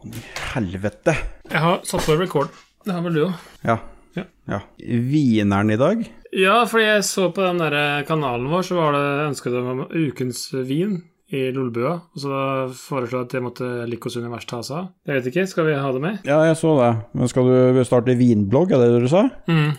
faen i helvete. Jeg har satt på record. Det har vel du òg? Ja. Ja. ja. Wieneren i dag? Ja, fordi jeg så på den der kanalen vår, så var det ønsket om ukens vin i Lolbua. Og så foreslo jeg at det måtte Likos univers ta seg av. Jeg vet ikke, skal vi ha det med? Ja, jeg så det. Men skal du starte vinblogg, er det det du sa? Mm.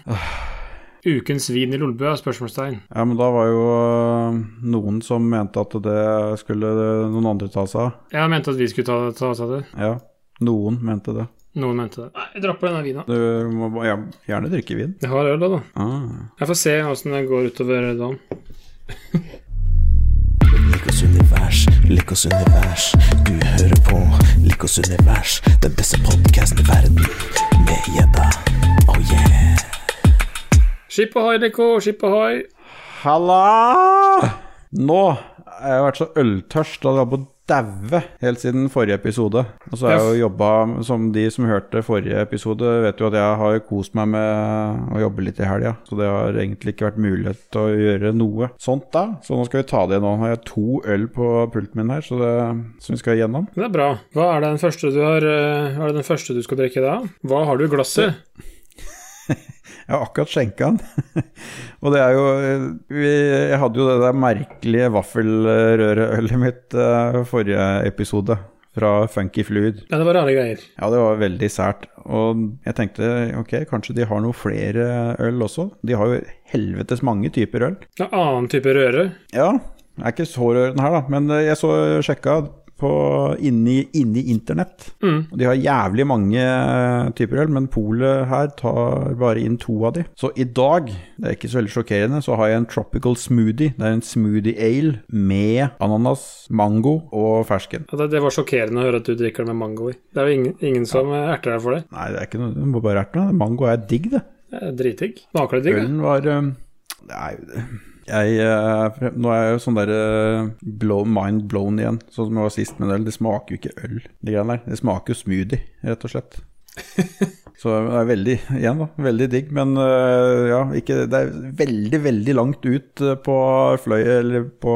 Ukens vin i Lolbua? Spørsmålstegn. Ja, men da var jo øh, noen som mente at det skulle noen andre ta seg av. Ja, mente at vi skulle ta, ta oss av det. Ja, noen mente det. Noen mente det. Nei, jeg dropper denne vina. Du må ja, gjerne drikke vin. Jeg har øl, da. da. Ah. Jeg får se åssen det går utover dagen. Likos univers, Likos univers. Du hører på Likos univers, den beste podkasten i verden. Med gjedda. Oh yeah. Skip ohoi, Liko. Skip ohoi. Halla! Nå har jeg vært så øltørst og holdt på å daue helt siden forrige episode. Og så har jeg jo jobba som de som hørte forrige episode, vet jo at jeg har kost meg med å jobbe litt i helga. Så det har egentlig ikke vært mulighet til å gjøre noe sånt da. Så nå skal vi ta det nå. Nå har jeg to øl på pulten min her, så det, som vi skal igjennom. Det er bra. Hva er den første du har eh, er det den første du skal drikke da? Hva har du i glasset? Jeg har akkurat skjenka den. og det er jo vi, Jeg hadde jo det der merkelige vaffelrøreølet mitt uh, forrige episode. Fra Funky Fluid. Ja, det var rare greier. Ja, det var veldig sært. Og jeg tenkte ok, kanskje de har noe flere øl også. De har jo helvetes mange typer øl. Ja, annen type røre. Ja, det er ikke så rørende her, da. Men eh, jeg så sjekka på inni, inni internett. Mm. De har jævlig mange eh, typer øl, men polet her tar bare inn to av de. Så i dag, det er ikke så veldig sjokkerende, så har jeg en tropical smoothie. Det er en smoothie ale med ananas, mango og fersken. Ja, det, det var sjokkerende å høre at du drikker det med mango i. Det er jo ingen, ingen som ja. erter deg for det. Nei, det er ikke noe, du må bare erte meg. Mango er digg, det. Det er dritdigg. Smaker det digg? Ølen var um, Nei, jeg eh, frem- Nå er jeg jo sånn der eh, mind blown igjen, sånn som jeg var sist med en øl. Det smaker jo ikke øl, de greiene der. Det smaker jo smoothie, rett og slett. Så det er veldig, igjen da, veldig digg, men eh, ja, ikke, det er veldig, veldig langt ut eh, på fløy, eller på,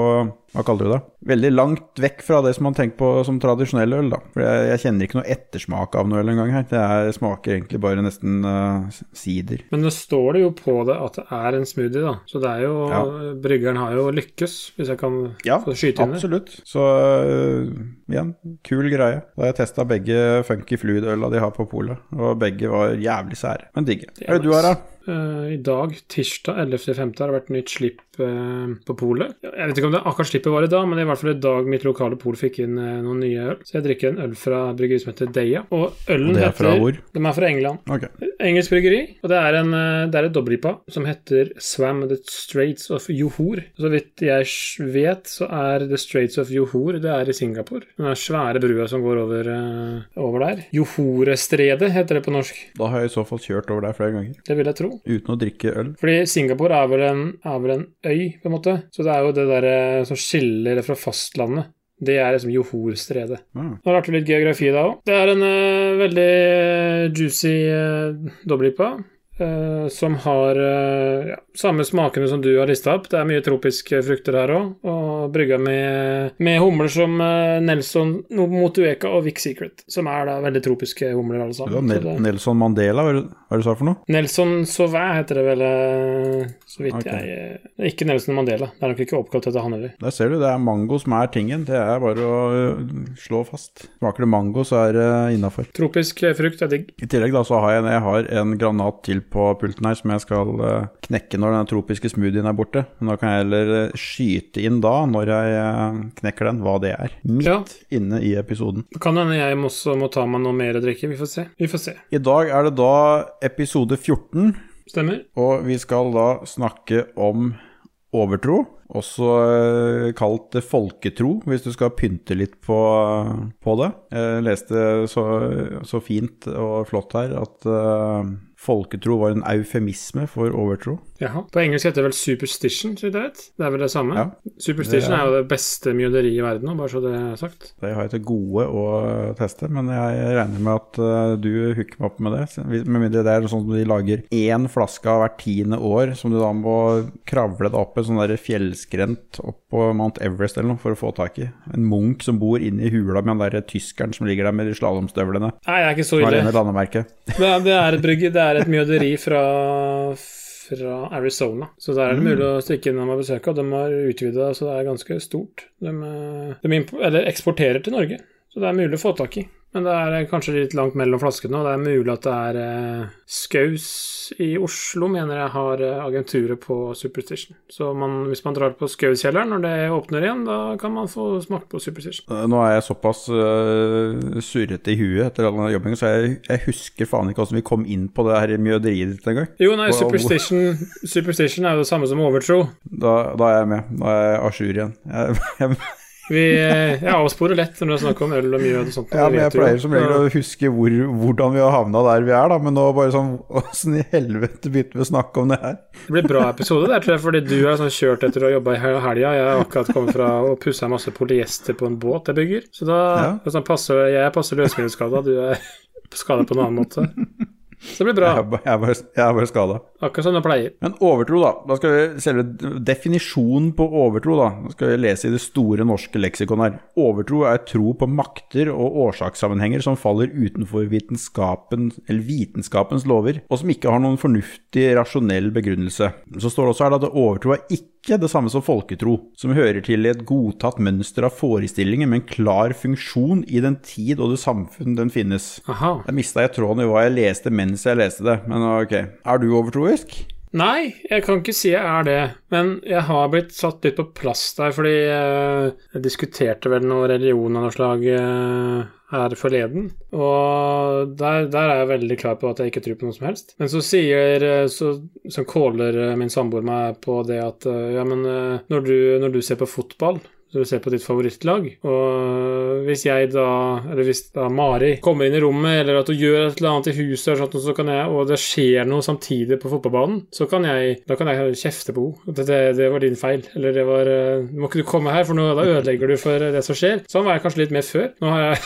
hva kaller du det? Veldig langt vekk fra det som man tenker på som tradisjonell øl da. For jeg, jeg kjenner ikke noe ettersmak av noe øl engang her. Det er, smaker egentlig bare nesten uh, sider. Men nå står det jo på det at det er en smoothie, da. Så det er jo Ja. Bryggeren har jo lykkes, hvis jeg kan Ja, få skyte inn det. Ja, absolutt. Så uh, igjen, kul greie. Da har jeg testa begge Funky Fluid-øla de har på polet, og begge var jævlig sære, men digge. Hva er det du har, da? Eh, I dag, tirsdag 11.5., har det vært nytt slipp eh, på polet. Jeg vet ikke om det akkurat slippet var i dag, men i hvert fall i dag mitt lokale pol fikk inn eh, noen nye øl. Så jeg drikker en øl fra bryggeri som heter Deia. Og ølen Og det er heter fra hvor? De er fra England. Ok. Engelsk bryggeri, og det er, en, det er et dobbeltippa som heter Swam The Straits of Johor. Så vidt jeg vet, så er The Straits of Johor det er i Singapore. Den svære brua som går over, over der. Johorestredet heter det på norsk. Da har jeg i så fall kjørt over der flere ganger, Det vil jeg tro. Uten å drikke øl. Fordi Singapore er vel en, er vel en øy, på en måte. Så det er jo det der eh, som skiller det fra fastlandet. Det er liksom Johor-stredet. Ah. Nå lærte vi litt geografi da òg. Det er en uh, veldig eh, juicy uh, dobbeltippa. Uh, som har uh, ja, samme smakene som du har lista opp. Det er mye tropiske frukter her òg. Og brygga med, med humler som uh, Nelson Motueka og Vic Secret. Som er da veldig tropiske humler, alle sammen. var Nel Nelson Mandela, det hva er det du sa for noe? Nelson Sauvin heter det vel, eh, så vidt okay. jeg er Ikke Nelson Mandela. Det er nok ikke oppkalt etter han heller. Der ser du, det er mango som er tingen. Det er bare å øh, slå fast. Smaker det mango, så er det innafor. Tropisk eh, frukt er digg. I tillegg da så har jeg, jeg har en granat til på pulten her som jeg skal eh, knekke når den tropiske smoothien er borte. Men da kan jeg heller eh, skyte inn da, når jeg eh, knekker den, hva det er. Midt Ja. inne i episoden. Det Kan hende jeg også må ta meg noe mer å drikke. Vi får se. Vi får se. I dag er det da episode 14, Stemmer. og vi skal da snakke om overtro. Også eh, kalt folketro, hvis du skal pynte litt på, på det. Jeg leste så, så fint og flott her at uh, folketro var en eufemisme for overtro. Jaha. På engelsk heter det vel superstition, så vidt jeg vet. Det er vel det samme? Ja. Superstition Det er- er jo det beste mjøderiet i verden, bare så det er sagt. Det har jeg til gode å teste, men jeg regner med at eh, du hooker meg opp med det. Med mindre det er sånn at de lager én flaske av hvert tiende år, som du da må kravle deg opp en sånn der fjellskrent opp på Mount Everest eller noe for å få tak i. En munk som bor inne i hula med han der tyskeren som ligger der med de slalåmstøvlene. Nei, jeg er ikke så ille. Det det er et brygge, det er et mjøderi fra, fra Arizona. Så der er det mulig å stikke innom og besøke, og de har utvida, så det er ganske stort. De, eh, de eller eksporterer til Norge, så det er mulig å få tak i. Men det er eh, kanskje litt langt mellom flaskene, og det er mulig at det er eh, Skaus i Oslo, mener jeg, har eh, agenturet på Superstition. Så man, hvis man drar på Skauskjelleren når det åpner igjen, da kan man få smake på Superstition. Eh, Nå er jeg såpass uh, surrete i huet etter all den jobbingen, så jeg, jeg husker faen ikke hvordan vi kom inn på det her mjøderiet ditt engang. Jo, nei, Superstition, Superstition er jo det samme som overtro. Da, da er jeg med. Da er jeg a jour igjen. Jeg, jeg, Vi, eh, jeg avsporer lett når det er snakk om øl og mjød og sånt. ja, men jeg pleier som regel å huske hvor, hvordan vi har havna der vi er, da. Men nå bare sånn Åssen i helvete begynte vi å snakke om det her? Det blir bra episode der, tror jeg, fordi du har sånn kjørt etter å ha jobba i hel- helga. Jeg har akkurat kommet fra å pusse masse polyester på en båt jeg bygger. Så da Ja. sånn passer, jeg passer løsmiddelskada, du er skada på en annen måte. Så det blir bra. Jeg er bare, bare, skada. Akkurat som det pleier. Men overtro, da. Da skal vi Selve definisjonen på overtro, da. Da skal vi lese i det store norske leksikon her. Overtro er tro på makter og årsakssammenhenger som faller utenfor vitenskapen, eller vitenskapens lover, og som ikke har noen fornuftig, rasjonell begrunnelse. Så står det også her da, at overtro er ikke det samme som folketro, som hører til i et godtatt mønster av forestillinger med en klar funksjon i den tid og det samfunn den finnes. Aha. Jeg mista tråden i hva jeg leste mens jeg leste det, men ok. Er du overtroisk? Nei, jeg kan ikke si jeg er det, men jeg har blitt satt litt på plass der, fordi eh, jeg diskuterte vel noe religion av noe slag eh, her forleden, og der, der er jeg veldig klar på at jeg ikke tror på noe som helst. Men så sier, eh, så, så caller min samboer meg på det at ja, men når du, når du ser på fotball så du ser på ditt favorittlag. Og hvis jeg da, eller hvis da Mari kommer inn i rommet, eller at hun gjør et eller annet i huset, og, sånt, så kan jeg, og det skjer noe samtidig på fotballbanen, så kan jeg, da kan jeg kjefte på henne. Det, det, var din feil. Eller det var eh, må ikke du komme her, for nå, da ødelegger du for det som skjer. Sånn var jeg kanskje litt mer før. Nå har jeg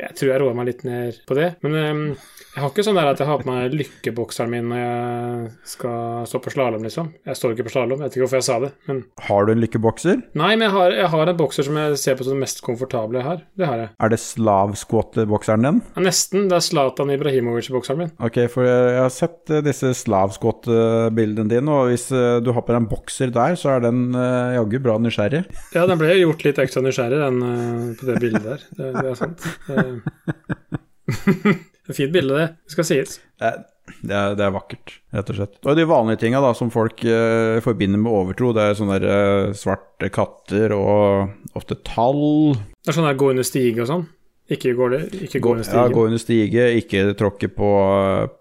Jeg tror jeg roer meg litt ned på det. Men eh, jeg har ikke sånn der at jeg har på meg lykkebokseren min når jeg skal stå på slalåm, liksom. Jeg står ikke på slalåm, vet ikke hvorfor jeg sa det, men Har du en lykkebokser? Nei, men jeg har, jeg har en bokser som jeg ser på som den mest komfortable jeg har. Det har jeg. Er det slav-squat-bokseren din? Ja, nesten. Det er Zlatan Ibrahimovic-bokseren min. Ok, for jeg har sett eh, disse slav-squat-bildene dine, og hvis eh, du har på deg en bokser der, så er den eh, jaggu bra nysgjerrig. Ja, den ble gjort litt ekstra nysgjerrig, den på det bildet der. Det, det er sant. Er fint bilde, det. Det skal sies. Det er, det er, det er vakkert, rett og slett. Og de vanlige tinga da, som folk eh, forbinder med overtro, det er sånne der, eh, svarte katter og ofte tall. Det er sånn der gå under stige og sånn. Ikke gå, ikke gå under Ja, gå under stige, ikke tråkke på,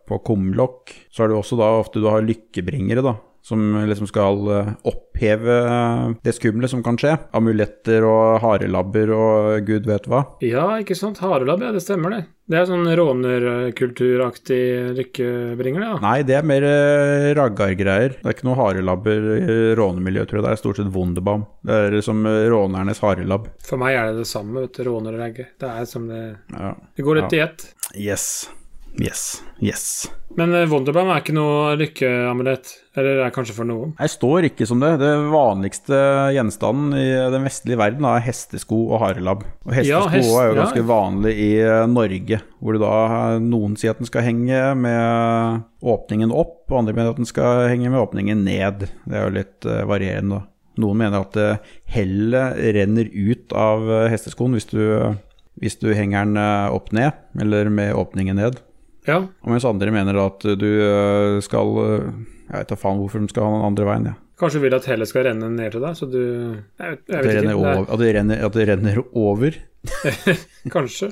på kumlokk. Så er det også da ofte du har lykkebringere, da. Som liksom skal eh, oppheve det skumle som kan skje. Amuletter og harelabber og gud vet hva. Ja, ikke sant. Harelabb, ja, det stemmer det. Det er sånn rånerkulturaktig lykkebringer, det, Ja. Nei, det er mer eh, raggargreier. Det er ikke noe harelabber i rånemiljøet, tror jeg. Det er stort sett Wunderbaum. Det er som eh, rånernes harelabb. For meg er det det samme, vet du. Råner og. Det er som det Ja. Det går litt i ett. Yes. Yes. Yes. Men eh, Wonderbaum er ikke noe lykkeamulett. Eller det er kanskje for noen. Jeg står ikke som det. Det vanligste gjenstanden i den vestlige verden er hestesko og harelabb. Og hestesko Ja, hest- er jo ja. ganske vanlig i eh, Norge, hvor du da noen sier at den skal henge med åpningen opp, og andre mener at den skal henge med åpningen ned. Det er jo litt eh, varierende. da. Noen mener at eh, hellet renner ut av eh, hesteskoen hvis du, hvis du henger den eh, opp ned, eller med åpningen ned. Ja, Og mens andre mener at du skal Jeg vet da faen hvorfor de skal ha den andre veien. Ja. Kanskje du vil at hele skal renne ned til deg, så du Jeg, vet- jeg vet det ikke. er- over, at, det renner, at det renner over. Kanskje.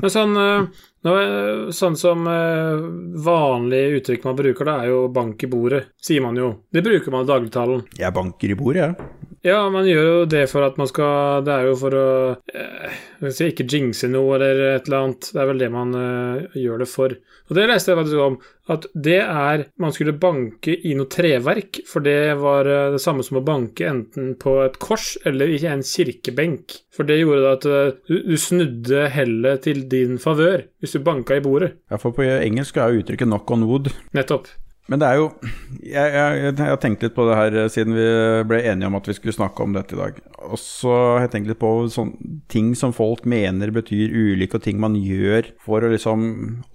Men sånn, eh, er- sånn som eh, vanlige uttrykk man bruker, det er jo 'bank i bordet', sier man jo. Det bruker man i dagligtalen. Jeg banker i bordet, jeg. Ja, man gjør jo det for at man skal Det er jo for å eh, si, ikke jinxe noe eller et eller annet. Det er vel det man eh, gjør det for. Og det leste jeg faktisk om, at det er Man skulle banke i noe treverk, for det var eh, det samme som å banke enten på et kors eller i en kirkebenk. For det gjorde at eh, du, du snudde hellet til din favør hvis du banka i bordet. Ja, for på engelsk er jo uttrykket 'knock on wood'. Nettopp. Men det er jo Jeg, jeg, jeg har tenkt litt på det her eh, siden vi ble enige om at vi skulle snakke om dette i dag. Og så har jeg tenkt litt på sånne ting som folk mener betyr ulykke, og ting man gjør for å liksom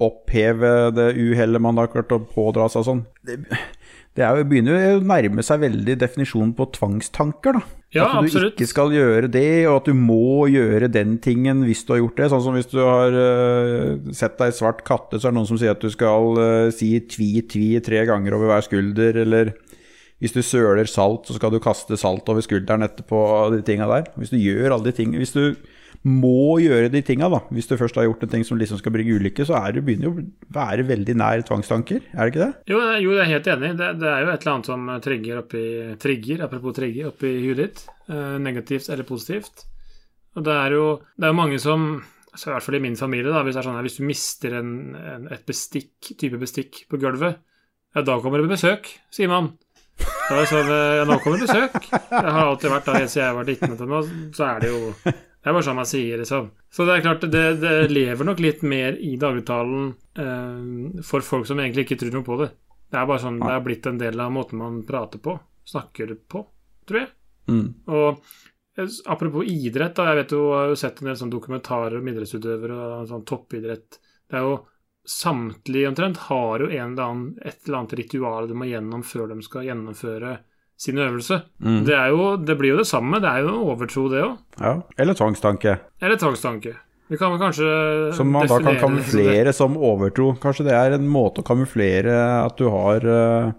oppheve det uhellet man har klart å pådra seg og sånn. Det, det jo, begynner jo å nærme seg veldig definisjonen på tvangstanker, da. Ja, at du absolutt. ikke skal gjøre det, og at du må gjøre den tingen hvis du har gjort det. Sånn som hvis du har uh, sett deg svart katte, så er det noen som sier at du skal uh, si tvi, tvi tre ganger over hver skulder, eller hvis du søler salt, så skal du kaste salt over skulderen etterpå, de tinga der. Hvis du gjør alle de tingene Hvis du må gjøre de tinga, da, hvis du først har gjort en ting som liksom skal bringe ulykke, så er du begynner jo å være veldig nær tvangstanker, er det ikke det? Jo, jo, jeg er helt enig. Det, det er jo et eller annet som trigger oppi Trigger, apropos trigger, oppi huet ditt. eh, negativt eller positivt. Og det er jo det er mange som så I hvert fall i min familie, da, hvis det er sånn her, hvis du mister en, en, et bestikk, type bestikk på gulvet, ja, da kommer det besøk, sier man. Da er det sånn, eh, ja, nå kommer det besøk. Det har alltid vært da, siden jeg var 19 til nå, så er det jo Det er bare sånn man sier, liksom. Så det er klart, det, det lever nok litt mer i dagligtalen eh, for folk som egentlig ikke tror noe på det. Det er bare sånn, det er blitt en del av måten man prater på, snakker på, tror jeg. Mm. Og eh, apropos idrett, da, jeg vet jo, jeg har jo sett en del sånn dokumentarer om idrettsutøvere og sånn toppidrett. Det er jo Samtlige omtrent har jo en eller annen, et eller annet ritual de må gjennom før de skal gjennomføre sin øvelse. Mm. Det, jo, det blir jo det samme, det er jo en overtro, det òg. Ja. Eller tvangstanke. Eller tvangstanke. Vi kan vel kanskje Som man da kan kamuflere som overtro. Kanskje det er en måte å kamuflere at du har eh,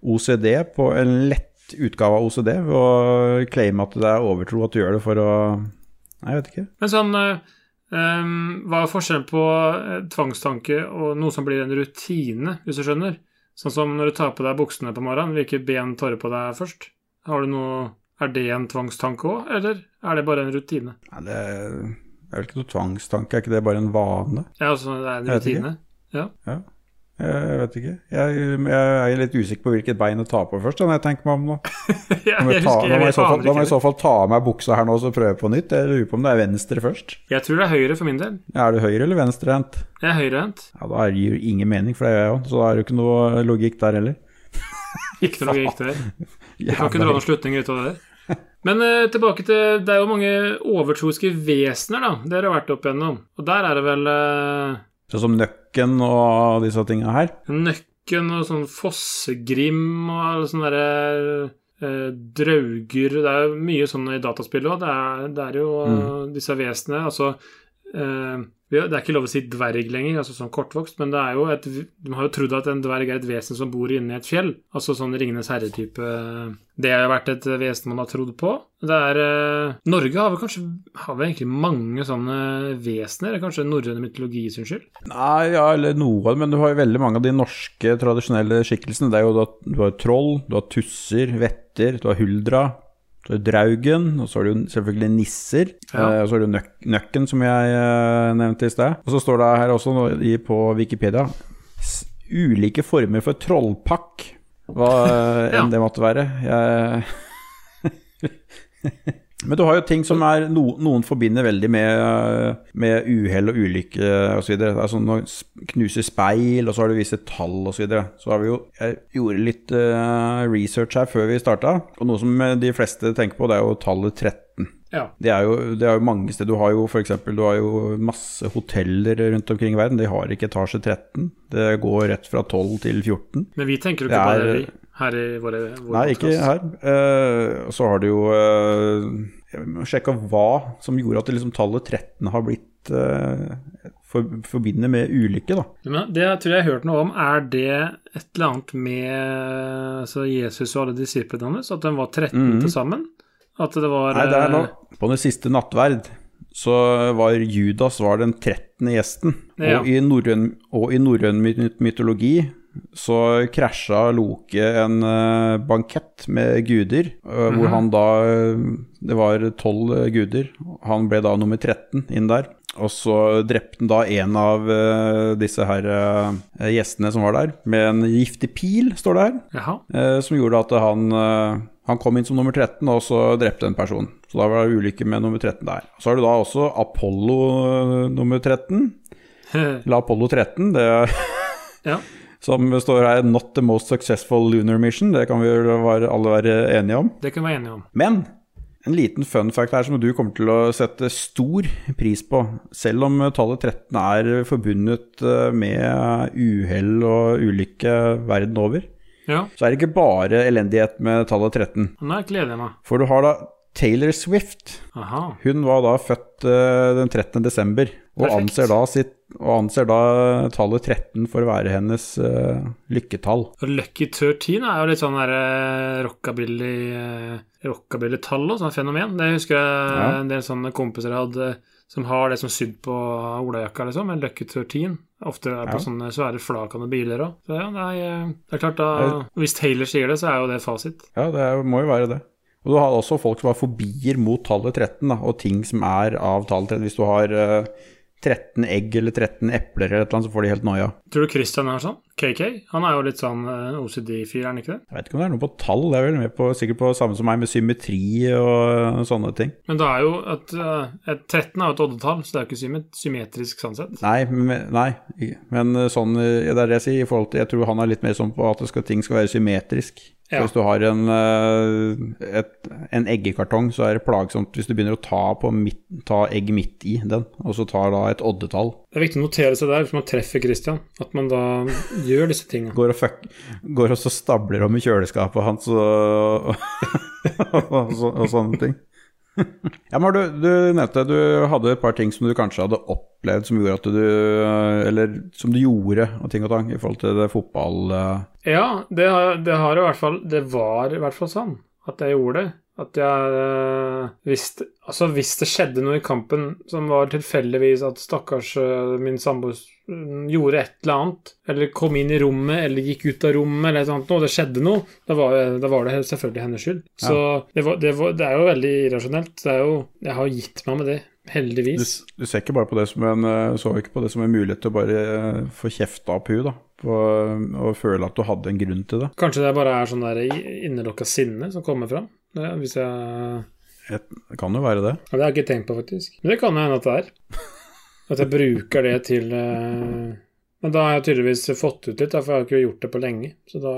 OCD på en lett utgave av OCD, ved å claime at det er overtro at du gjør det for å Nei, jeg vet ikke. Men sånn ehm, Hva er forskjellen på eh, tvangstanke og noe som blir en rutine, hvis du skjønner? Sånn som når du tar på deg buksene på morgenen, hvilket ben tar du på deg først? Har du noe Er det en tvangstanke òg, eller er det bare en rutine? Nei, det er vel ikke noe tvangstanke, er ikke det bare en vane? Ja, altså det er en rutine? Ja. Ja. Jeg vet ikke. Jeg, jeg er litt usikker på hvilket bein å ta på først, når jeg tenker meg om nå. ja må jeg jeg, ta, husker, da må i så fall, da må jeg i så fall ta av meg buksa her nå og prøve på nytt. Jeg lurer på om det er venstre først. Jeg tror det er høyre for min del. Er du høyre- eller venstrehendt? Jeg er høyrehendt. Ja, da gir det ingen mening, for det gjør jeg òg. Så da er det jo ikke noe logikk der heller. Ikke noe logikk der. Du kan ikke dra noen slutninger ut av det der. Men eh, tilbake til Det er jo mange overtroiske vesener, da. Det har vært opp igjennom. Og der er det vel eh, Sånn som Nøkken og disse tinga her. Nøkken og sånn Fossegrim og sånn derre eh, drauger Det er jo mye sånn i dataspill òg. Det, det er jo mm. disse vesenene. Altså Det er ikke lov å si dverg lenger, altså sånn kortvokst, men det er jo et De har jo trodd at en dverg er et vesen som bor inni et fjell. Altså sånn Ringenes herre-type Det har jo vært et vesen man har trodd på. Det er eh, Norge har vel kanskje Har vel egentlig mange sånne vesener? Kanskje norrøn mytologi sin skyld? Nei, ja, eller noe, men du har jo veldig mange av de norske tradisjonelle skikkelsene. Det er jo da, du har troll, du har tusser, vetter, du har huldra, du har draugen, og så har du jo selvfølgelig nisser. Ja. Eh, og så har du nøk nøkken, som jeg eh, nevnte i sted. Og så står det her også på Wikipedia ulike former for trollpakk. Hva enn Ja. det måtte være. Jeg Men du har jo ting som er no, noen forbinder veldig med, med uhell og ulykke osv. Altså, når knuser speil, og så har du visse tall osv. Så, videre. så har vi jo Jeg gjorde litt eh, research her før vi starta, og noe som eh, de fleste tenker på, det er jo tallet 13. Ja. Det er jo, det er jo mange steder. Du har jo f.eks. Du masse hoteller rundt omkring i verden. De har ikke etasje 13. Det går rett fra 12 til 14. Men vi tenker jo ikke er- bare vi her i våre, vår Nei, ikke her. Uh, så har du jo uh, Jeg må sjekke hva som gjorde at det liksom tallet 13 har blitt uh, for, forbinder med ulykke, da. Men det tror jeg jeg har hørt noe om. Er det et eller annet med altså Jesus og alle disiplene hans? At de var 13 til sammen? At det var. Nei, det er nå eh, På den siste nattverd så var Judas var den 13. gjesten. Ja. Og i norrøn mytologi så krasja Loke en eh, bankett med guder, eh, hvor han da Det var tolv guder. Han ble da nummer 13 inn der. Og så drepte han da en av disse her gjestene som var der, med en giftig pil, står det her. Jaha. Som gjorde at han, han kom inn som nummer 13, og så drepte en person. Så da var det ulykke med nummer 13 der. Så har du da også Apollo eh, nummer 13. Eller Apollo 13, det ja. Som står her 'Not the most successful lunar mission'. Det kan vi være- alle være enige om. Det kan vi være enige om. Men en liten fun fact her som du kommer til å sette stor pris på. Selv om tallet 13 er forbundet eh, med uhell og ulykke verden over, Ja, så er det ikke bare elendighet med tallet 13. Nei, gleder jeg meg. For du har da Taylor Swift. Aha. Hun var da født uh, den 13. desember, og anser, da sitt, og anser da tallet 13 for å være hennes uh, lykketall. Lucky 13 er jo litt sånn der rockabilly uh, Rockabilly-tall og sånn fenomen. Det husker jeg Ja. en del sånne kompiser jeg hadde som har det som sydd på olajakka, liksom. En Lucky 13. Ofte er det på Ja. sånne svære flakende biler òg. Så ja, det er, det er klart da Hvis Taylor sier det, så er jo det fasit. Ja, det er, må jo være det. Og du har også folk som har fobier mot tallet 13, da, og ting som er av tallet 13. Hvis du har uh, 13 egg eller 13 epler eller et eller annet, så får de helt noia. Tror du Christian er sånn? KK? Han er jo litt sånn eh, OCD-fyr, er han ikke det? Jeg vet ikke om det er noe på tall, det er vel med på, sikkert på samme som meg, med symmetri og sånne ting. Men det er jo at eh, et 13 er jo et oddetall, så det er jo ikke symmet- symmetrisk sånn sett. Nei, men, nei, men sånn, eh, det er det jeg sier i forhold til Jeg tror han er litt mer sånn på at det skal, ting skal være symmetrisk. Ja. Hvis du har en, eh, et, en eggekartong, så er det plagsomt hvis du begynner å ta, på midt, ta egg midt i den, og så tar da et oddetall. Det er viktig å notere seg der hvis man treffer Christian, at man da gjør disse tingene. Går og, fuck, går og så stabler om i kjøleskapet hans og, og, så, og sånne ting. Ja, men du, du nevnte du hadde et par ting som du kanskje hadde opplevd som gjorde at du Eller som du gjorde, og ting og tang, i forhold til det fotball... eh, Ja, det har, det har i hvert fall Det var i hvert fall sånn at jeg gjorde det. At jeg eh, hvis, Altså, hvis det skjedde noe i kampen som var tilfeldigvis at stakkars øh, min samboer øh, gjorde et eller annet, eller kom inn i rommet, eller gikk ut av rommet, eller et eller annet noe, det skjedde noe, da var, da var det selvfølgelig hennes skyld. Så det, var, det, var, det er jo veldig irrasjonelt. Det er jo Jeg har gitt meg med det, heldigvis. du ser ikke bare på det som en eh, så ikke på det som en mulighet til å bare eh, få kjefta opp hun da. På, og føle at du hadde en grunn til det. Kanskje det bare er sånn der innelukka sinne som kommer fram. Ja, hvis jeg det kan jo være det. Ja, Det har jeg ikke tenkt på, faktisk. Men det kan jo hende at det er. At jeg bruker det til uh... Men da har jeg tydeligvis fått ut litt, for jeg har ikke gjort det på lenge. Så da,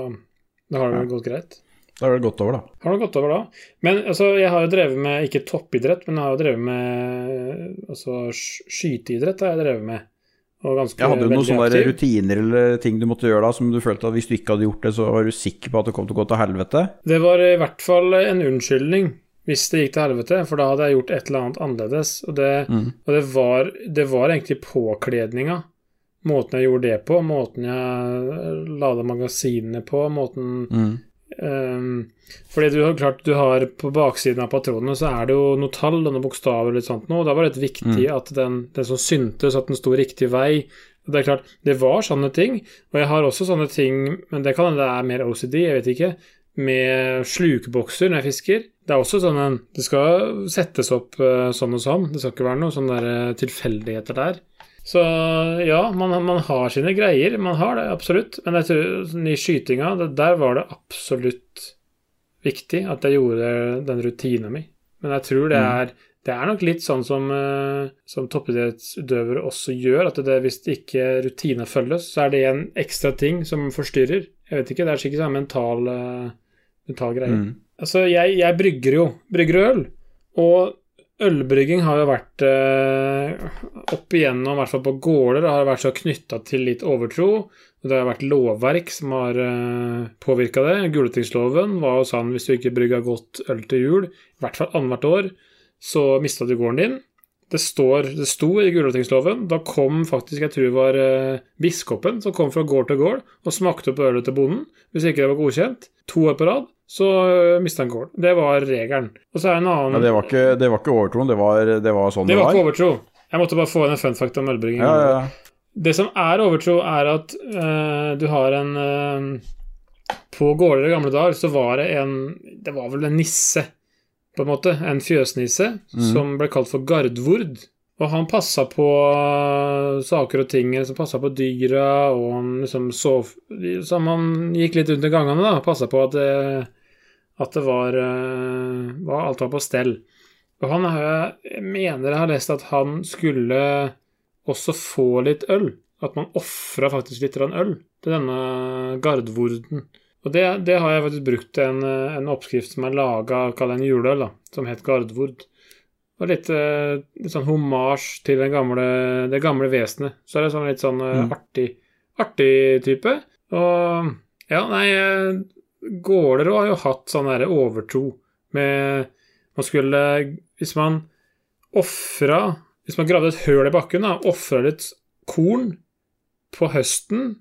da har det vel gått greit. Da har det gått over, da. Har det gått over da? Men altså, jeg har jo drevet med ikke toppidrett, men jeg har jo drevet med altså skyteidrett. har jeg drevet med. Jeg hadde jo noen sånne aktiv. rutiner eller ting du måtte gjøre da, som du følte at hvis du ikke hadde gjort det, så var du sikker på at det kom til å gå til helvete. Det var i hvert fall en unnskyldning hvis det gikk til helvete, for da hadde jeg gjort et eller annet annerledes. Og det, og det, var, det var egentlig påkledninga. Måten jeg gjorde det på, måten jeg lada magasinene på, måten Ehm, fordi du har klart du har på baksiden av patronene så er det jo noe tall og noen bokstaver og litt sånt nå, og Da var det viktig at den, den som syntes, at den sto riktig vei. Det er klart, det var sånne ting. Og jeg har også sånne ting, men det kan hende det er mer OCD, jeg vet ikke, med slukebokser når jeg fisker. Det er også sånn en Det skal settes opp eh, sånn og sånn. Det skal ikke være noen sånne der, eh, tilfeldigheter der. Så ja, man, man har sine greier. Man har det, absolutt. Men jeg tror sånn i skytinga, det, der var det absolutt viktig at jeg gjorde den rutina mi. Men jeg tror det er det er nok litt sånn som, eh, som toppidrettsutøvere også gjør, at det, hvis ikke rutiner følges, så er det en ekstra ting som forstyrrer. Jeg vet ikke, det er sikkert sånn mental, eh, mental greie. Mm. Altså, jeg, jeg brygger jo brygger øl, og ølbrygging har jo vært eh, opp igjennom, i hvert fall på gårder, har vært så knytta til litt overtro. Det har vært lovverk som har uh, påvirka det. Gulatingsloven var jo sånn hvis du ikke brygga godt øl til jul, i hvert fall annethvert år, så mista du gården din. Det, står, det sto i Gulatingsloven. Da kom faktisk, jeg tror det var eh, biskopen som kom fra gård til gård og smakte på ølet til bonden. Hvis ikke det var godkjent, to år på rad, så uh, mista han gården. Det var regelen. Og så er det en annen Ja, det var ikke, det var ikke overtroen, det var, det var sånn Det det var var. ikke overtro. Jeg måtte bare få inn en fun fact om ølbrygging. Ja, ja, ja. Det som er overtro, er at uh, du har en uh, På gårder i gamle dager så var det en Det var vel en nisse, på en måte. En fjøsnisse som ble kalt for Gardvord. Og han passa på saker og ting, som passa på dyra, og han liksom sov Så han gikk litt rundt i gangene, da. Passa på at det, at det var, eh, var Alt var på stell. Og han har jeg mener jeg har lest at han skulle også få litt øl. at man ofra faktisk litt øl til denne gardvorden. Og det, det har jeg faktisk brukt til en, en oppskrift som er laga av en juleøl, da, som het gardvord. Og litt, eh, litt sånn homasj til den gamle, det gamle vesenet. Så er det sånn litt sånn eh, Mm. artig, artig type. Og ja, nei Gårder har jo hatt sånn derre overtro med Man skulle Hvis man ofra Hvis man gravde et høl i bakken, da, ofra litt korn på høsten,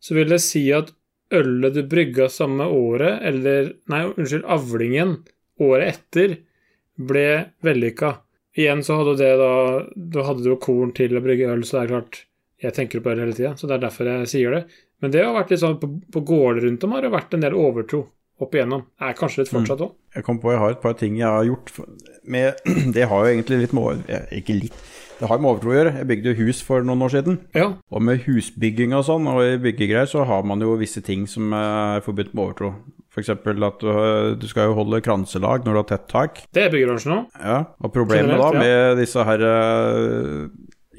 så vil det si at ølet du brygga samme året, eller Nei, unnskyld, avlingen året etter, ble vellykka. Igjen så hadde det da Da hadde du jo korn til å brygge øl, så det er klart Jeg tenker på øl hele tida, så det er derfor jeg sier det. Men det har vært litt sånn på, på gårder rundt om har det vært en del overtro opp igjennom. Er kanskje litt fortsatt òg. Jeg kom på jeg har et par ting jeg har gjort med Det har jo egentlig litt med eh, Ikke litt. Det har med overtro å gjøre. Jeg bygde jo hus for noen år siden. Ja. Og med husbygging og sånn, og i byggegreier, så har man jo visse ting som er forbudt med overtro. F.eks. at du, du skal jo holde kranselag når du har tett tak. Det er byggebransjen òg. Ja, og problemet da med ja. disse her eh,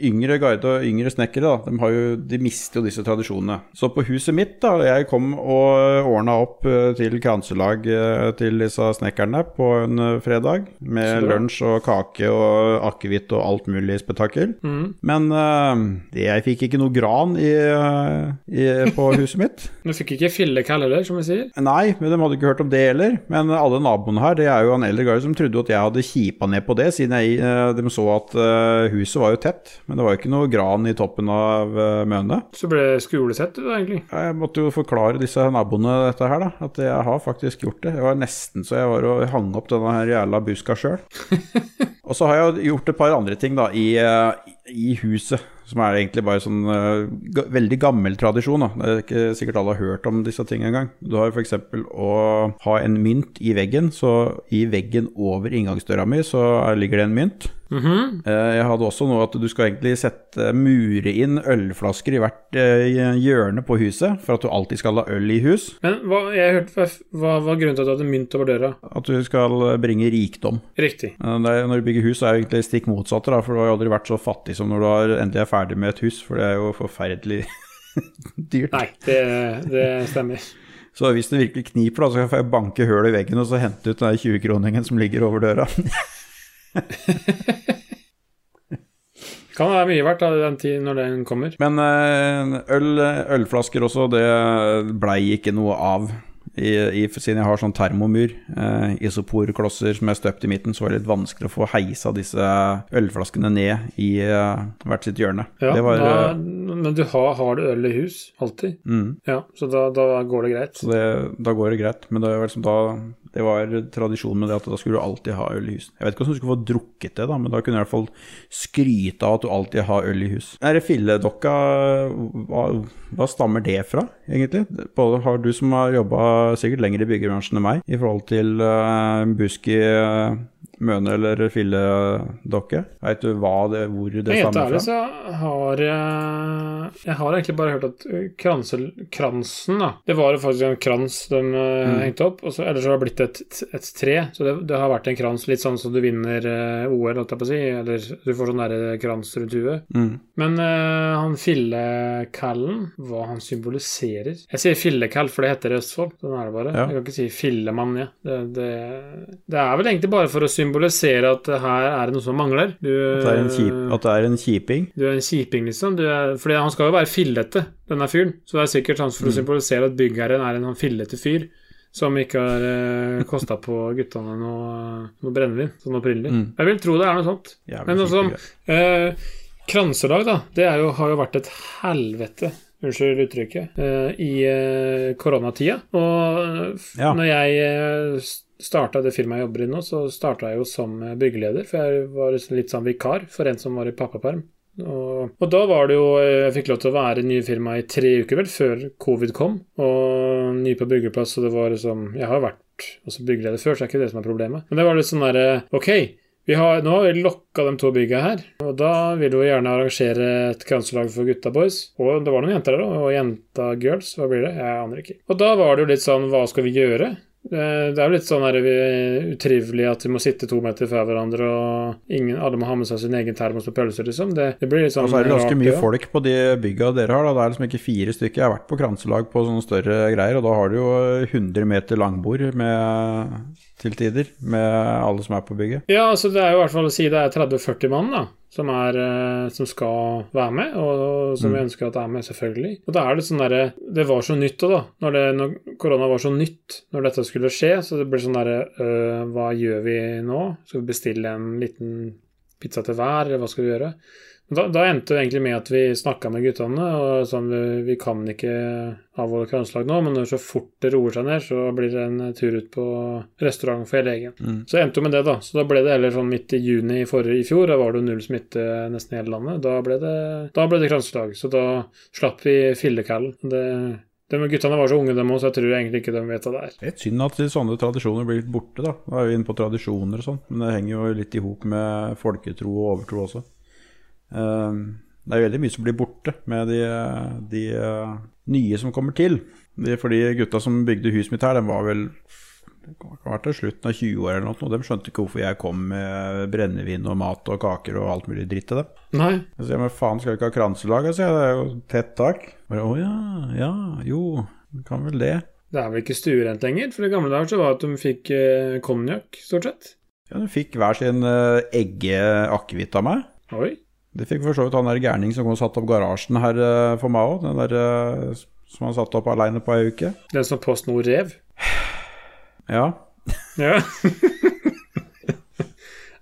yngre guide og yngre snekkere, da, de, har jo, de mister jo disse tradisjonene. Så på huset mitt, da, jeg kom og ordna opp eh, til kranselag eh, til disse snekkerne på en eh, fredag, med lunsj og kake og akevitt og alt mulig spetakkel. Mm. Men uh, det- jeg fikk ikke noe gran i, i, på huset mitt. Du fikk ikke fillekall heller, som vi sier. Nei, men de hadde ikke hørt om det heller. Men alle naboene her, det er jo en eldre guide som trodde at jeg hadde kipa ned på det, siden jeg, de så at huset var jo tett. Men det var jo ikke noe gran i toppen av uh, mønene. Så ble det skolesett, du, da, egentlig. Jeg måtte jo forklare disse naboene dette her, da. At jeg har faktisk gjort det. Det var nesten så jeg var og hang opp denne her jævla buska sjøl. og så har jeg gjort et par andre ting, da, i, eh, i huset. Som er egentlig bare sånn uh, veldig gammel tradisjon. Da. Det er ikke sikkert alle har hørt om disse tingene engang. Du har f.eks. å ha en mynt i veggen. Så i veggen over inngangsdøra mi så ligger det en mynt. Mhm. -hmm. Jeg hadde også noe at du skal egentlig sette mure inn ølflasker i hvert eh, hjørne på huset, for at du alltid skal ha øl i hus. Men hva, jeg hørte, hva, var grunnen til at du hadde mynt over døra? At du skal bringe rikdom. Riktig. Eh, er, når du bygger hus, så er det egentlig stikk motsatt, da, for du har jo aldri vært så fattig som når du har, endelig er ferdig med et hus, for det er jo forferdelig dyrt. Nei, det, det stemmer. Så hvis det virkelig kniper, da, så kan jeg banke hull i veggen og så hente ut den 20-kroningen som ligger over døra. Kan være mye verdt av den tid når den kommer. Men eh, øl, ølflasker også, det blei ikke noe av. I, i, siden jeg har sånn termomur, eh, isoporklosser som er støpt i midten, så var det litt vanskelig å få heisa disse ølflaskene ned i eh, hvert sitt hjørne. Ja, det var, da, eh, men du har, har du øl i hus? Alltid? mm, Ja, så da, da går det greit. så det, da går det greit. Men det er liksom da, det var tradisjon med det at da skulle du alltid ha øl i hus. Jeg vet ikke hvordan du skulle få drukket det, da, men da kunne du i hvert fall skryte av at du alltid har øl i hus. Den filledokka, hva, hva stammer det fra, egentlig? Både har du som har jobba sikkert lenger i byggebransjen enn meg, i forhold til uh, Buski, uh, Møne eller filledokke? Veit du hva det, hvor det Helt stammer ærlig så har jeg Jeg har egentlig bare hørt at kransel, kransen, da Det var jo faktisk en krans de Mm. hengte opp, og så, ellers har det blitt et, et tre. Så det, det har vært en krans, litt sånn som du vinner OL, holdt jeg på å si. Eller du får sånn derre krans rundt huet. Mm. Men uh, han fillekallen, hva han symboliserer Jeg sier fillekall, for det heter det i Østfold. Sånn er det bare. Ja. Jeg kan ikke si fillemann, ja. Det, det, det er vel egentlig bare for å symbolisere at her er det noe som mangler. Du, At, det er en kjip, at det er en kjiping? du er en kjiping, liksom. Er, fordi han skal jo være fillete, denne fyren. Så det er sikkert sånn for å symbolisere at byggherren er en sånn fillete fyr. Som ikke har eh, kosta på guttene noe, noe brennevin, sånn opprinnelig. Mm. Jeg vil tro det er noe sånt. Men kjiping. eh, kranselag, da, det er jo, har jo vært et helvete, unnskyld uttrykket, eh, i eh, koronatida. Og eh, Ja. når jeg starta det firmaet jeg jobber i nå, så starta jeg jo som byggeleder, for jeg var liksom litt sånn vikar for en som var i pappaperm. Og, og da var det jo Jeg fikk lov til å være i nye firma i tre uker, vel, før covid kom. Og ny på byggeplass, og det var liksom Jeg har vært også byggeleder før, så det er ikke det som er problemet. Men det var litt sånn derre Ok, vi har, nå lokka de to bygga her, og da vil vi gjerne arrangere et kranselag for gutta boys. Og det var noen jenter der òg, og jenta girls, hva blir det? Jeg aner ikke. Og da var det jo litt sånn, hva skal vi gjøre? Eh, Det er jo litt sånn her, vi- utrivelig at vi må sitte to meter fra hverandre, og ingen, alle må ha med seg sin egen termos og pølser, liksom. Det, det blir litt sånn Og så er det ganske mye folk på de bygga dere har. da Det er liksom ikke fire stykker. Jeg har vært på kranselag på sånne større greier, og da har du jo 100 meter langbord med, til tider med alle som er på bygget. Ja, altså det er jo i hvert fall å si det er 30-40 mann da, som, er, eh, som skal være med, og som vi ønsker at er med, selvfølgelig. Og da er det sånn derre Det var så nytt da. Når, det, når korona var så nytt når dette skulle skje, så det ble sånn derre øh, Hva gjør vi nå? Skal vi bestille en liten pizza til hver, eller hva skal vi gjøre? Da, da endte det egentlig med at vi snakka med guttene, og sånn vi, vi kan ikke avholde kranslag nå, men når så fort det roer seg ned, så blir det en tur ut på restaurant for hele gjengen. Så det endte jo med det, da. Så da ble det heller sånn midt i juni i forrige i fjor, da var det null smitte nesten i hele landet. Da ble det, da ble det kranslag, så da slapp vi fillekallen. Det, de guttene var så unge, dem òg, så jeg tror egentlig ikke de vet hva det er. Litt synd at sånne tradisjoner blir litt borte, da. Da er vi inne på tradisjoner og sånn, men det henger jo litt i hop med folketro og overtro også. Ehm, det er veldig mye som blir borte med de, de eh, nye som kommer til. De, for de gutta som bygde huset mitt her, de var vel vært til slutten av 20 år eller noe. og De skjønte ikke hvorfor jeg kom med brennevin og mat og kaker og alt mulig dritt til dem. Nei. Jeg sier, men faen, skal vi ikke ha kranselag? Jeg det er jo tett tak. Bare, Å ja, ja, jo, du kan vel det. Det er vel ikke stuerent lenger, for i gamle dager så var det at de fikk eh, konjakk, stort sett. Ja, De fikk hver sin uh, egge-akevitt av meg. Oi. Det fikk for så vidt han der gærning som kom og satte opp garasjen her eh, for meg òg. Den der eh, som han satte opp aleine på ei uke. Den som Post Nord rev. Ja. Ja.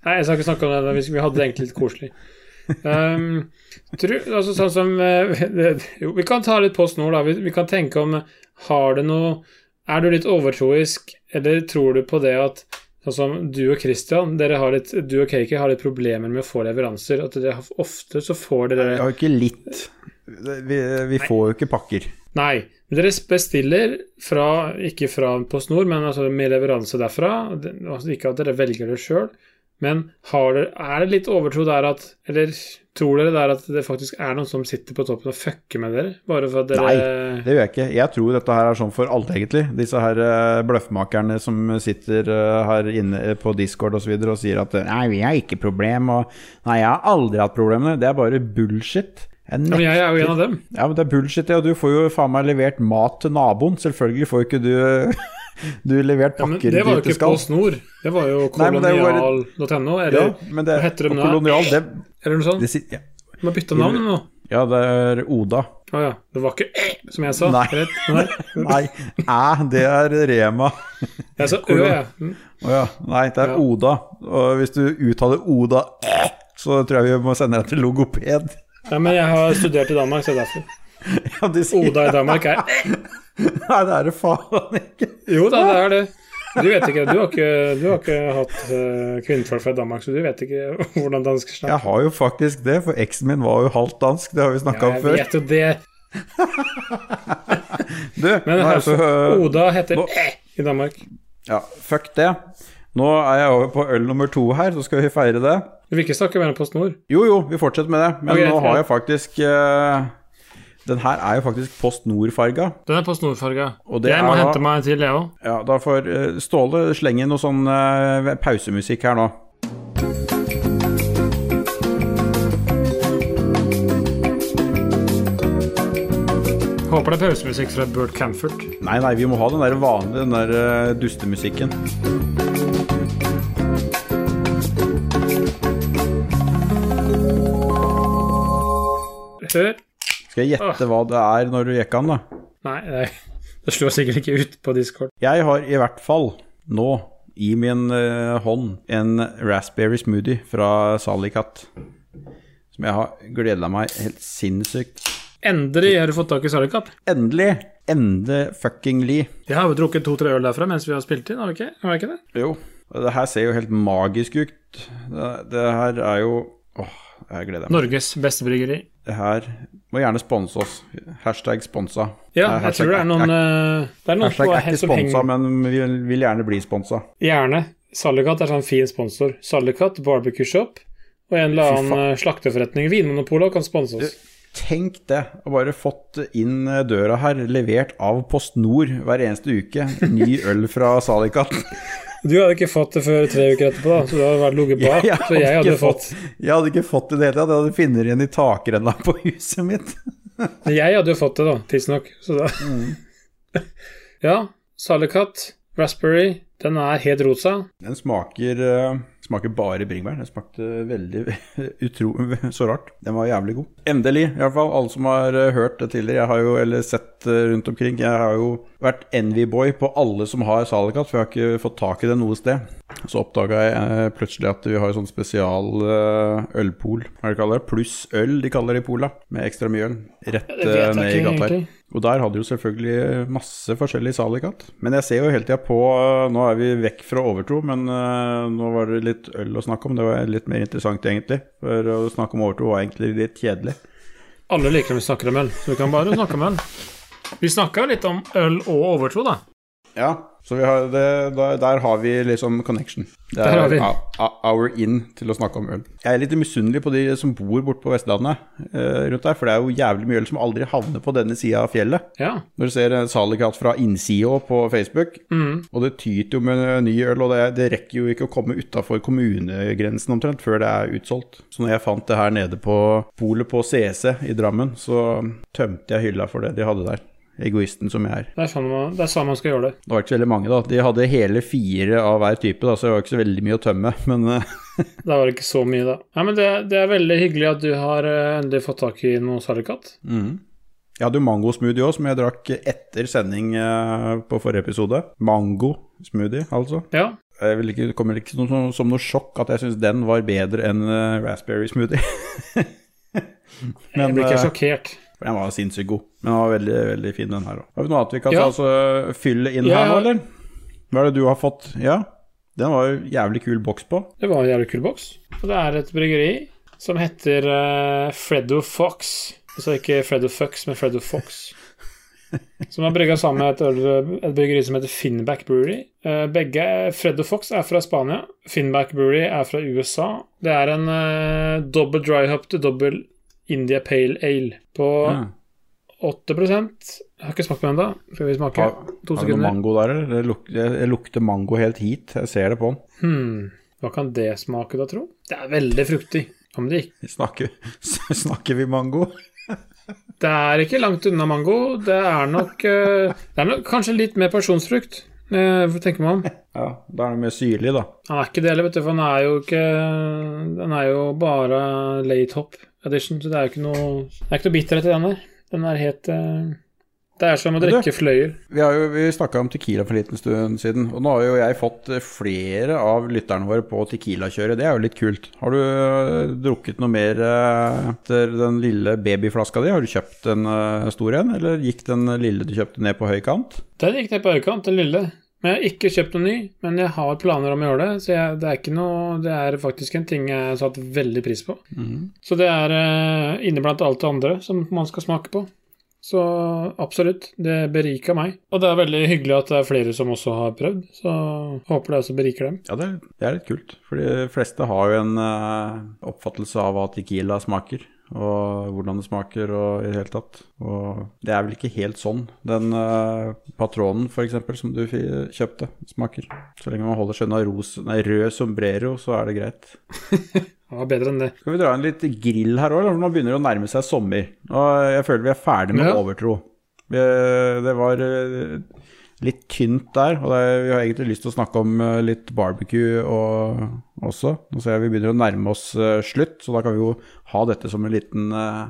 Nei, jeg skal ikke snakke om det. Vi- hadde det egentlig litt koselig. Um, tru, altså sånn som eh, Jo, vi kan ta litt Post Nord, da. Vi, vi kan tenke om Har det noe Er du litt overtroisk, eller tror du på det at Sånn som du og Christian, dere har litt, du og Kaki har litt problemer med å få leveranser. At dere ofte så får dere Jeg har ikke litt. Vi, vi får jo ikke pakker. Nei, men dere bestiller fra, ikke fra PostNord, men altså med leveranse derfra. Altså ikke at dere velger det sjøl, men har dere, er det litt overtro der at Eller tror dere der at det faktisk er noen som sitter på toppen og fucker med dere? Bare for at dere Nei, det gjør jeg ikke. Jeg tror dette her er sånn for alle, egentlig. Disse her eh, bløffmakerne som sitter eh, her inne på Discord osv. Og, så videre og sier at eh, Nei, vi har ikke problem, og Nei, jeg har aldri hatt problemer. Det er bare bullshit. Jeg men jeg er jo en av dem. Ja, men det er bullshit, ja. Du får jo faen meg levert mat til naboen. Selvfølgelig får ikke du Du levert Ja, pakker det var jo ikke skal. PostNord. Det var jo kolonial.no, Ja, eller, men det, hva heter de nå? Kolonial, det, eller noe sånt. det ja. De har bytta navn nå. ja, det er Oda. Å ja. Det var ikke Æ, som jeg sa. Nei. Nei. Nei, æ, det er Rema. Jeg sa Ø, jeg. Mm. Ja. Nei, det er Ja. Oda. Og hvis du uttaler Oda æ, så tror jeg vi må sende deg til logoped. Ja, men jeg har studert i Danmark, så det er derfor. Ja, de sier Oda i Danmark er Nei, det er det faen ikke. Jo da, det er det. Du vet ikke, du har ikke, du har ikke hatt uh, kvinnfolk fra Danmark, så du vet ikke hvordan dansk snakker. Jeg har jo faktisk det, for eksen min var jo halvt dansk. Det har vi snakka om før. jeg vet jo det. Du, Men nå altså, så, øh, Oda heter nå- i Danmark. Ja, fuck det. Nå er jeg over på øl nummer to her, så skal vi feire det. Du vil ikke snakke mer om Post Nord? Jo, jo, vi fortsetter med det. Men okay, nå har jeg faktisk eh, Den her er jo faktisk Post Nord-farga. Den er Post Nord-farga. Jeg må er hente meg en til, jeg òg. Ja, da får eh, Ståle slenge noe sånn uh, pausemusikk her nå. Håper det er pausemusikk fra Burt Camford. Nei, nei, vi må ha den der vanlige, den der uh, dustemusikken. Hør. Skal jeg gjette hva det er når du jekker an, da? Nei, nei, det slår sikkert ikke ut på Discord. Jeg har i hvert fall nå i min uh, hånd en raspberry smoothie fra Salikat. Som jeg har gleda meg helt sinnssykt. Endelig har du fått tak i Salikat. Endelig! Ende fuckingly. Jeg har jo drukket to-tre øl derfra mens vi har spilt inn, har vi ikke? Har vi ikke det? Jo. Det her ser jo helt magisk ut. Det, det her er jo Åh, jeg gleder meg. Norges beste bryggeri. Det her må gjerne sponse oss. Hashtag sponsa. Ja, jeg jeg tror det er noen eh, Det er noen Hashtag er ikke sponsa, men vi vil, vil gjerne bli sponsa. Gjerne. Sallikat er sånn fin sponsor. Sallikat, barbecue shop og en eller annen eh, slakteforretning. Vinmonopolet kan sponse oss. Tenk det, å bare fått inn døra her, levert av Post Nord hver eneste uke, ny øl fra Salikat. Du hadde ikke fått det før tre uker etterpå, da, så du hadde vært ligget bak. Jeg så jeg hadde fått. fått Jeg hadde ikke fått det i det hele tatt, jeg hadde funnet igjen i takrenna på huset mitt. Jeg hadde jo fått det, da, tidsnok. Så da Ja, Salikat, raspberry, den er helt rosa. Den smaker, eh, smaker bare bringebær. Den smakte veldig utro, så rart. Den var jævlig god. Endelig, i hvert fall. Alle som har eh, hørt det tidligere, jeg har jo, eller sett eh, rundt omkring, jeg har jo vært Envy-boy på alle som har Salicat, for jeg har ikke fått tak i det noe sted. Så oppdaga jeg eh, plutselig at vi har sånn spesial ølpol, hva de kaller det? Pluss øl, de kaller det i Pola, med ekstra mye øl. Rett ned i gata her. Og der hadde jo selvfølgelig masse forskjellig salikat. Men jeg ser jo hele tida på Nå er vi vekk fra overtro, men eh, nå var det litt øl å snakke om. Det var litt mer interessant, egentlig. For å snakke om overtro var egentlig litt kjedelig. Alle liker når vi snakker om øl, så vi kan bare snakke om øl. Vi snakka litt om øl og overtro, da. Ja, så vi har det, der, der har vi liksom connection. Det Der er har vi. a- a- in til å snakke om øl. Jeg er litt misunnelig på de som bor borte på Vestlandet eh, rundt der, for det er jo jævlig mye øl som aldri havner på denne sida av fjellet. Ja. Når du ser Salikat fra innsida på Facebook, Mm. og det tyter jo med ny øl, og det, det rekker jo ikke å komme utafor kommunegrensen omtrent før det er utsolgt. Så når jeg fant det her nede på polet på CC i Drammen, så tømte jeg hylla for det de hadde der. Egoisten som jeg er. Det er sånn man, det er sånn man skal gjøre det. Det var ikke så veldig mange, da. De hadde hele fire av hver type, da, så det var ikke så veldig mye å tømme. Men eh, Da var det ikke så mye, da. Nei, men det, det er veldig hyggelig at du har eh, endelig fått tak i noe Salicat. mm. jeg hadde jo mangosmoothie òg, som jeg drakk etter sending eh, på forrige episode. Mango-smoothie, altså. Ja. Jeg ikke, det kommer ikke som, som, noe sjokk at jeg syns den var bedre enn raspberry smoothie. jeg blir ikke sjokkert. For den var sinnssykt god. Men den var veldig veldig fin, den her òg. Har vi noe annet vi kan Ja. ta, altså, fylle inn Ja, her nå, eller? Hva er det du har fått? Ja, den var jo jævlig kul boks på. Det var en jævlig kul boks. Og det er et bryggeri som heter uh, Freddo Fox. Altså ikke Freddo Fox, men Freddo Fox. Som har brygga sammen med et, et bryggeri som heter Finback Brewery. Eh, begge Freddo Fox er fra Spania. Finback Brewery er fra USA. Det er en uh, double dry hop til dobbel India Pale Ale på Ja. 8 Jeg har ikke smakt på den ennå. Skal vi smake? Har, To har vi noe mango der, eller? Det luk, jeg, lukter mango helt hit. Jeg ser det på den. Hmm. Hva kan det smake, da, tro? Det er veldig fruktig. Om det ikke Snakker, snakker vi mango? Det er ikke langt unna mango. Det er nok, eh, det er nok kanskje litt mer pasjonsfrukt. Hva tenker man? tenke meg om. Ja, da er den mer syrlig, da. Han er ikke det heller, vet du, for han er jo ikke Den er jo bare late hop edition, så det er jo ikke noe Det er ikke noe bitterhet i den der. Den er helt eh, Det er som å drikke fløyel. Vi har jo vi snakka om Tequila for en liten stund siden, og nå har jo jeg fått flere av lytterne våre på Tequila-kjøret. Det er jo litt kult. Har du eh, drukket noe mer eh, etter den lille babyflaska di? Har du kjøpt en stor en, eller gikk den lille du kjøpte ned på høy kant? Den gikk ned på høykant, den lille. Men jeg har ikke kjøpt noen ny. Men jeg har planer om å gjøre det, så jeg, det er noe Det er faktisk en ting jeg har satt veldig pris på. Så det er eh, inne blant alt det andre som man skal smake på. Så absolutt, det beriker meg. Og det er veldig hyggelig at det er flere som også har prøvd, så håper det også beriker dem. Ja, det er, det er litt kult. For de fleste har jo en uh, oppfattelse av hva Tequila smaker. Og hvordan det smaker og i det hele tatt. Og det er vel ikke helt sånn den uh, patronen f.eks. som du kjøpte, smaker. Så lenge man holder seg unna rød sombrero, så er det greit. Ja, bedre enn det. Skal vi dra en litt grill her òg? Nå begynner det å nærme seg sommer. Og jeg føler vi er ferdig med Ja. overtro. Det var eh, litt tynt der, og det, vi har egentlig lyst til å snakke om eh, litt barbecue og, også. Nå ser jeg vi begynner å nærme oss eh, slutt, så da kan vi jo ha dette som en liten, eh,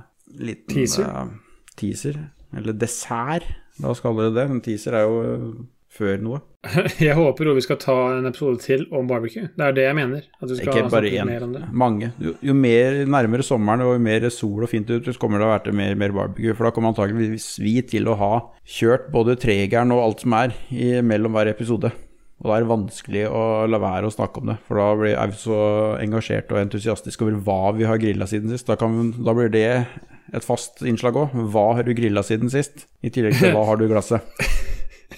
liten Teaser. teaser. Eller dessert, la oss kalle det det. En teaser er jo før noe. Jeg håper vi skal ta en episode til om barbecue. Det er det jeg mener. At du skal Ikke bare én, mange. Jo, jo mer nærmere sommeren og jo mer sol og fint ut, så kommer det å være mer, mer barbecue. For da kommer antakeligvis vi til å ha kjørt både tregeren og alt som er i, mellom hver episode. Og da er det vanskelig å la være å snakke om det, for da blir, er vi så engasjert og entusiastiske over hva vi har grilla siden sist. Da, kan, da blir det et fast innslag òg. Hva har du grilla siden sist? I tillegg til hva har du i glasset.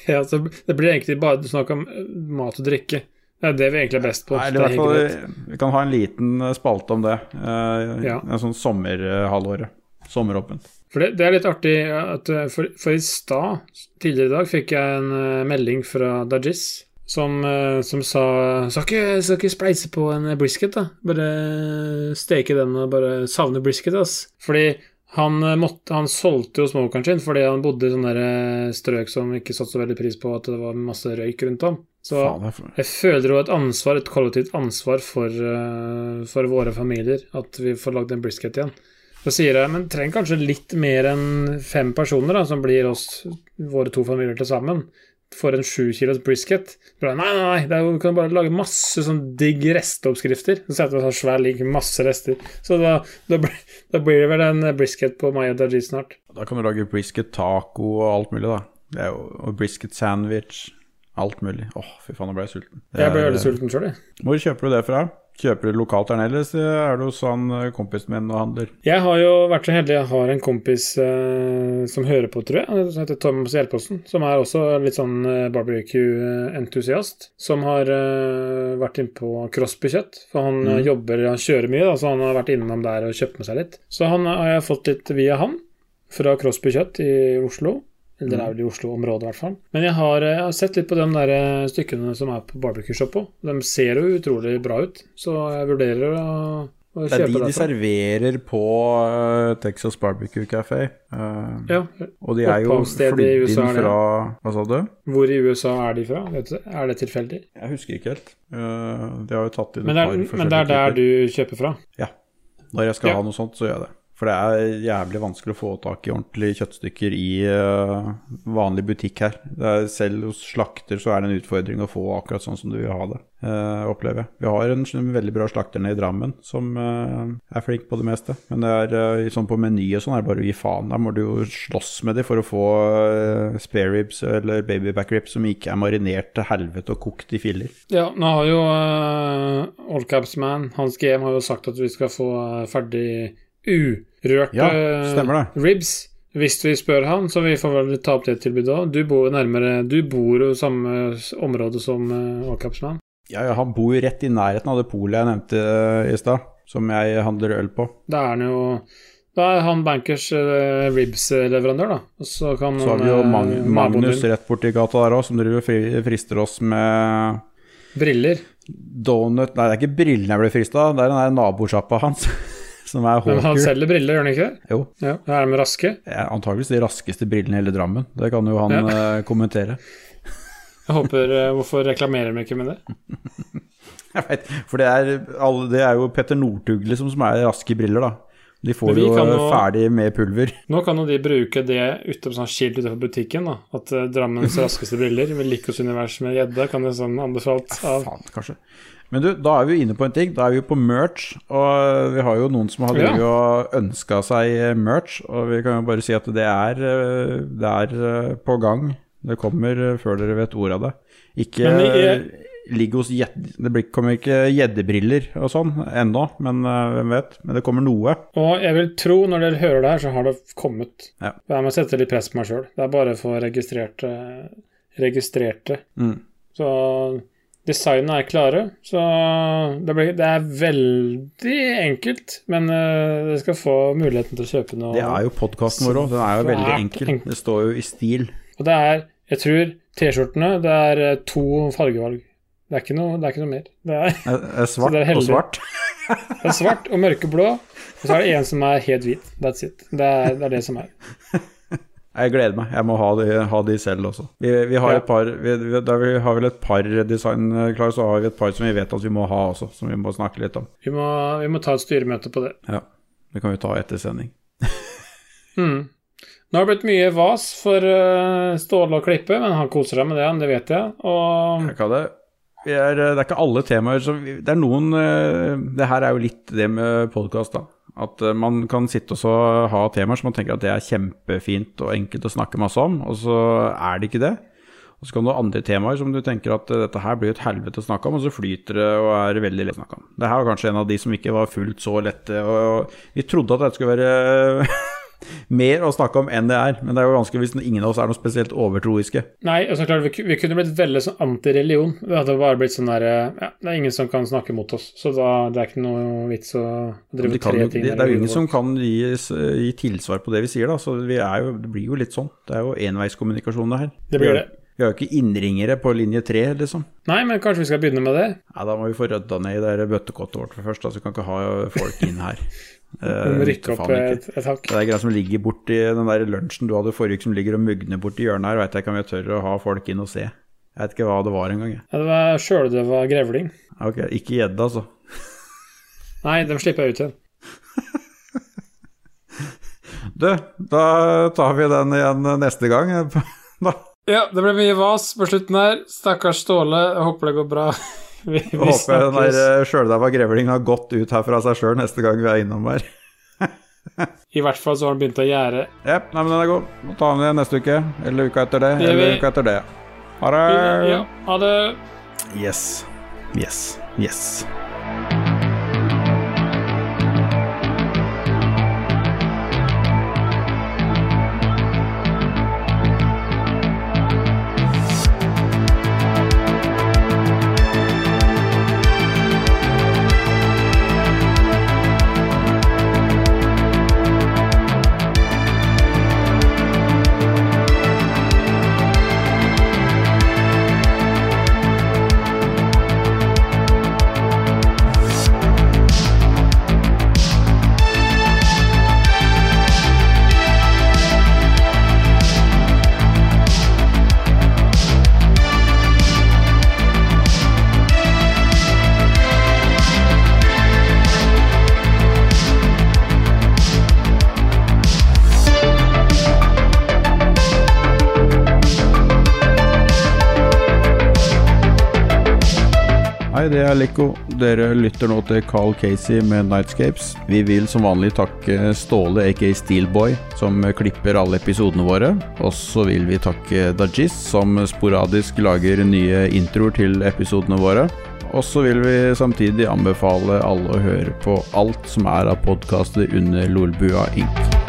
Ja, så det blir egentlig bare snakk om eh, mat og drikke. Det er det vi egentlig er best på. Nei, det er det er hyggelig. vi kan ha en liten eh, spalte om det. Uh, Ja. En sånn sommerhalvåret. Sommeråpent. For det, det er litt artig at eh, For, for i stad, tidligere i dag, fikk jeg en uh, melding fra Dajis som, uh, som sa skal ikke, skal ikke spleise på en brisket, da? Bare steke den og bare savne brisket, ass. Fordi han, eh, måtte, han solgte jo smokeren sin fordi han bodde i sånne eh, strøk som ikke satte så veldig pris på at det var masse røyk rundt ham. Så jeg føler jo et ansvar, et kollektivt ansvar for, eh, for våre familier, at vi får lagd en brisket igjen. Så sier jeg, men trenger kanskje litt mer enn fem personer, da, som blir oss, våre to familier til sammen, for en sju kilos brisket. Bare, nei, nei, nei, det kan du bare lage masse sånn digg resteoppskrifter. Så setter du en sånn svær ligg, masse rester. Så da, da, da blir det vel en brisket på Maya Daji snart. Da kan du lage brisket taco og alt mulig, da. Det er jo, og brisket sandwich. Alt mulig. Åh, fy faen, nå ble jeg sulten. Det Jeg ble veldig sulten sjøl, jeg. Hvor kjøper du det fra? Kjøper du lokalt der nede, eller er du hos han eh, kompisen min og handler? Jeg har jo vært så heldig jeg har en kompis eh, som hører på, tror jeg, som heter Thomas Hjelpåsen. som er også litt sånn eh, barbecue-entusiast. Som har eh, vært innpå Crosby kjøtt, for han eh, Mm. jobber, han kjører mye, da, så han har vært innom der og kjøpt med seg litt. Så han har jeg fått litt via han, fra Crosby kjøtt i Oslo. Eller det er vel i Oslo-området, i hvert fall. Men jeg har, eh, jeg har sett litt på de der eh, stykkene som er på barbecue shop òg. De ser jo utrolig bra ut, så jeg vurderer å, å Det er de de serverer på eh, Texas Barbecue Café. Uh, Ja, og de er jo flydd inn fra Hva sa du? Hvor i USA er de fra? Er det tilfeldig? Jeg husker ikke helt. Uh, de har jo tatt inn et par er, men det er der du kjøper fra? Ja. Når jeg skal Ja. ha noe sånt, så gjør jeg det. For det er jævlig vanskelig å få tak i ordentlige kjøttstykker i uh, vanlig butikk her. Er, selv hos slakter så er det en utfordring å få akkurat sånn som du vil ha det, uh, opplever jeg. Vi har en en veldig bra slakter nede i Drammen som uh, er flink på det meste. Men det er sånn på meny og sånn er det bare å gi faen. Da må du jo slåss med dem for å få uh, spare ribs eller babyback ribs som ikke er marinert til helvete og kokt i filler. Ja, nå har jo uh, Allcapsman, Hans GM, har jo sagt at vi skal få ferdig urørte Ja, ribs. Hvis vi spør han, så vi får vel ta opp det tilbudet òg. Du bor nærmere Du bor jo i samme område som uh, Ja, ja, han bor rett i nærheten av det polet jeg nevnte eh, i stad, som jeg handler øl på. Da er han jo Da er han bankers uh, ribs-leverandør, da. Så kan Så har vi jo Mag eh, Magnus din- rett borti gata der òg, som driver fri- frister oss med Briller. donut Nei, det er ikke brillene jeg ble frista det er den der nabosjappa hans, som er Men han selger briller, gjør han ikke det? Jo, Ja. Er de raske? Ja, antakeligvis de raskeste brillene i hele Drammen. Det kan jo han ja. kommentere. Jeg håper eh, Hvorfor reklamerer de ikke med det? Jeg vet, For det er, alle, det er jo Petter Northug liksom, som er raske briller, da. De får jo eh, ferdig med pulver. Nå kan jo de bruke det utenfor sånn skilt utenfor butikken. da At eh, Drammens raskeste briller med Likos univers med gjedde kan det sånn anbefalt av ja, Faen, kanskje. Men du, da er vi jo inne på en ting. Da er vi jo på merch, og vi har jo noen som har Ja. ønska seg merch, og vi kan jo bare si at det er, eh, det er eh, på gang. Det kommer eh, før dere vet ordet av det. Ikke jeg- ligg hos gjedde... Det kommer ikke gjeddebriller og sånn ennå, men eh, hvem vet. Men det kommer noe. Og jeg vil tro, når dere hører det her, så har det kommet. Ja. Jeg må sette litt press på meg sjøl. Det er bare for registrerte registrerte. Mm. Så designene er klare. Så det, blir, det er veldig enkelt, men uh, dere skal få muligheten til å kjøpe noe. Det er jo podkasten vår òg. Den er jo veldig Svært enkel. enkel. Det står jo i stil. Og det er, jeg tror, T-skjortene Det er eh, to fargevalg. Det er ikke noe, det er ikke noe mer. Det er, Det er Svart det er og svart. det er svart og mørkeblå, og så er det en som er helt hvit. That's it. Det er det, er det som er. Jeg gleder meg. Jeg må ha de, ha de selv også. Vi, vi har Ja. et par vi, vi, Da vi har vel et par design klare, så har vi et par som vi vet at vi må ha også, som vi må snakke litt om. Vi må, vi må ta et styremøte på det. Ja, Det kan vi ta etter sending. Mm. Nå har det blitt mye vas for eh, Ståle å klippe, men han koser seg med det, det vet jeg. Og Jeg kan det. Er, det er ikke alle temaer som Det er noen eh, Det her er jo litt det med podkast, da. At eh, man kan sitte og så ha temaer som man tenker at det er kjempefint og enkelt å snakke masse om, og så er det ikke det. Og så kan du ha andre temaer som du tenker at eh, dette her blir et helvete å snakke om, og så flyter det og er veldig lett å snakke om. Det her var kanskje en av de som ikke var fullt så lette, og vi trodde at dette skulle være mer å snakke om enn det er. Men det er jo vanskelig hvis ingen av oss er noe spesielt overtroiske. Nei, altså klart, vi, vi kunne blitt veldig sånn antireligion. Det hadde bare blitt sånn der eh, Ja, det er ingen som kan snakke mot oss, så da det er ikke noe vits å drive kan, tre ting. det, det er jo ingen som kan gi, gi tilsvar på det vi sier, da. Så vi er jo, det blir jo litt sånn. Det er jo enveiskommunikasjon, det her. Det blir det. Vi har jo ikke innringere på linje tre, liksom. Nei, men kanskje vi skal begynne med det? Ja, da må vi få rydda ned i det bøttekottet vårt først. Da, så vi kan ikke ha folk inn her. Eh, rykke opp et, et hakk. Det er greia som ligger borti den der lunsjen du hadde forrige uke, som ligger og mugner borti hjørnet her. Veit jeg ikke om jeg tør å ha folk inn og se. Jeg vet ikke hva det var engang. Ja, det var sjøldøva grevling. Ok, ikke gjedde, altså. Nei, dem slipper jeg ut igjen. Du, da tar vi den igjen neste gang. Da Ja, det ble mye vas på slutten her. Stakkars Ståle. Jeg håper det går bra. Vi, vi håper jeg den der eh, sjøldaua grevlingen har gått ut her fra seg sjøl neste gang vi er innom her. I hvert fall så har den begynt å gjære. Jep, nei, men den er god. Nå ta den igjen neste uke. Eller uka etter det. Det Eller vi. uka etter det. Ha det. Ja, ha det. Yes. Yes. Yes. Hei, det er Lekko. Dere lytter nå til Carl Casey med Nightscapes. Vi vil som vanlig takke Ståle, aka Steelboy, som klipper alle episodene våre. Og så vil vi takke Dajis, som sporadisk lager nye introer til episodene våre. Og så vil vi samtidig anbefale alle å høre på alt som er av podkaster under Lolbua Inc.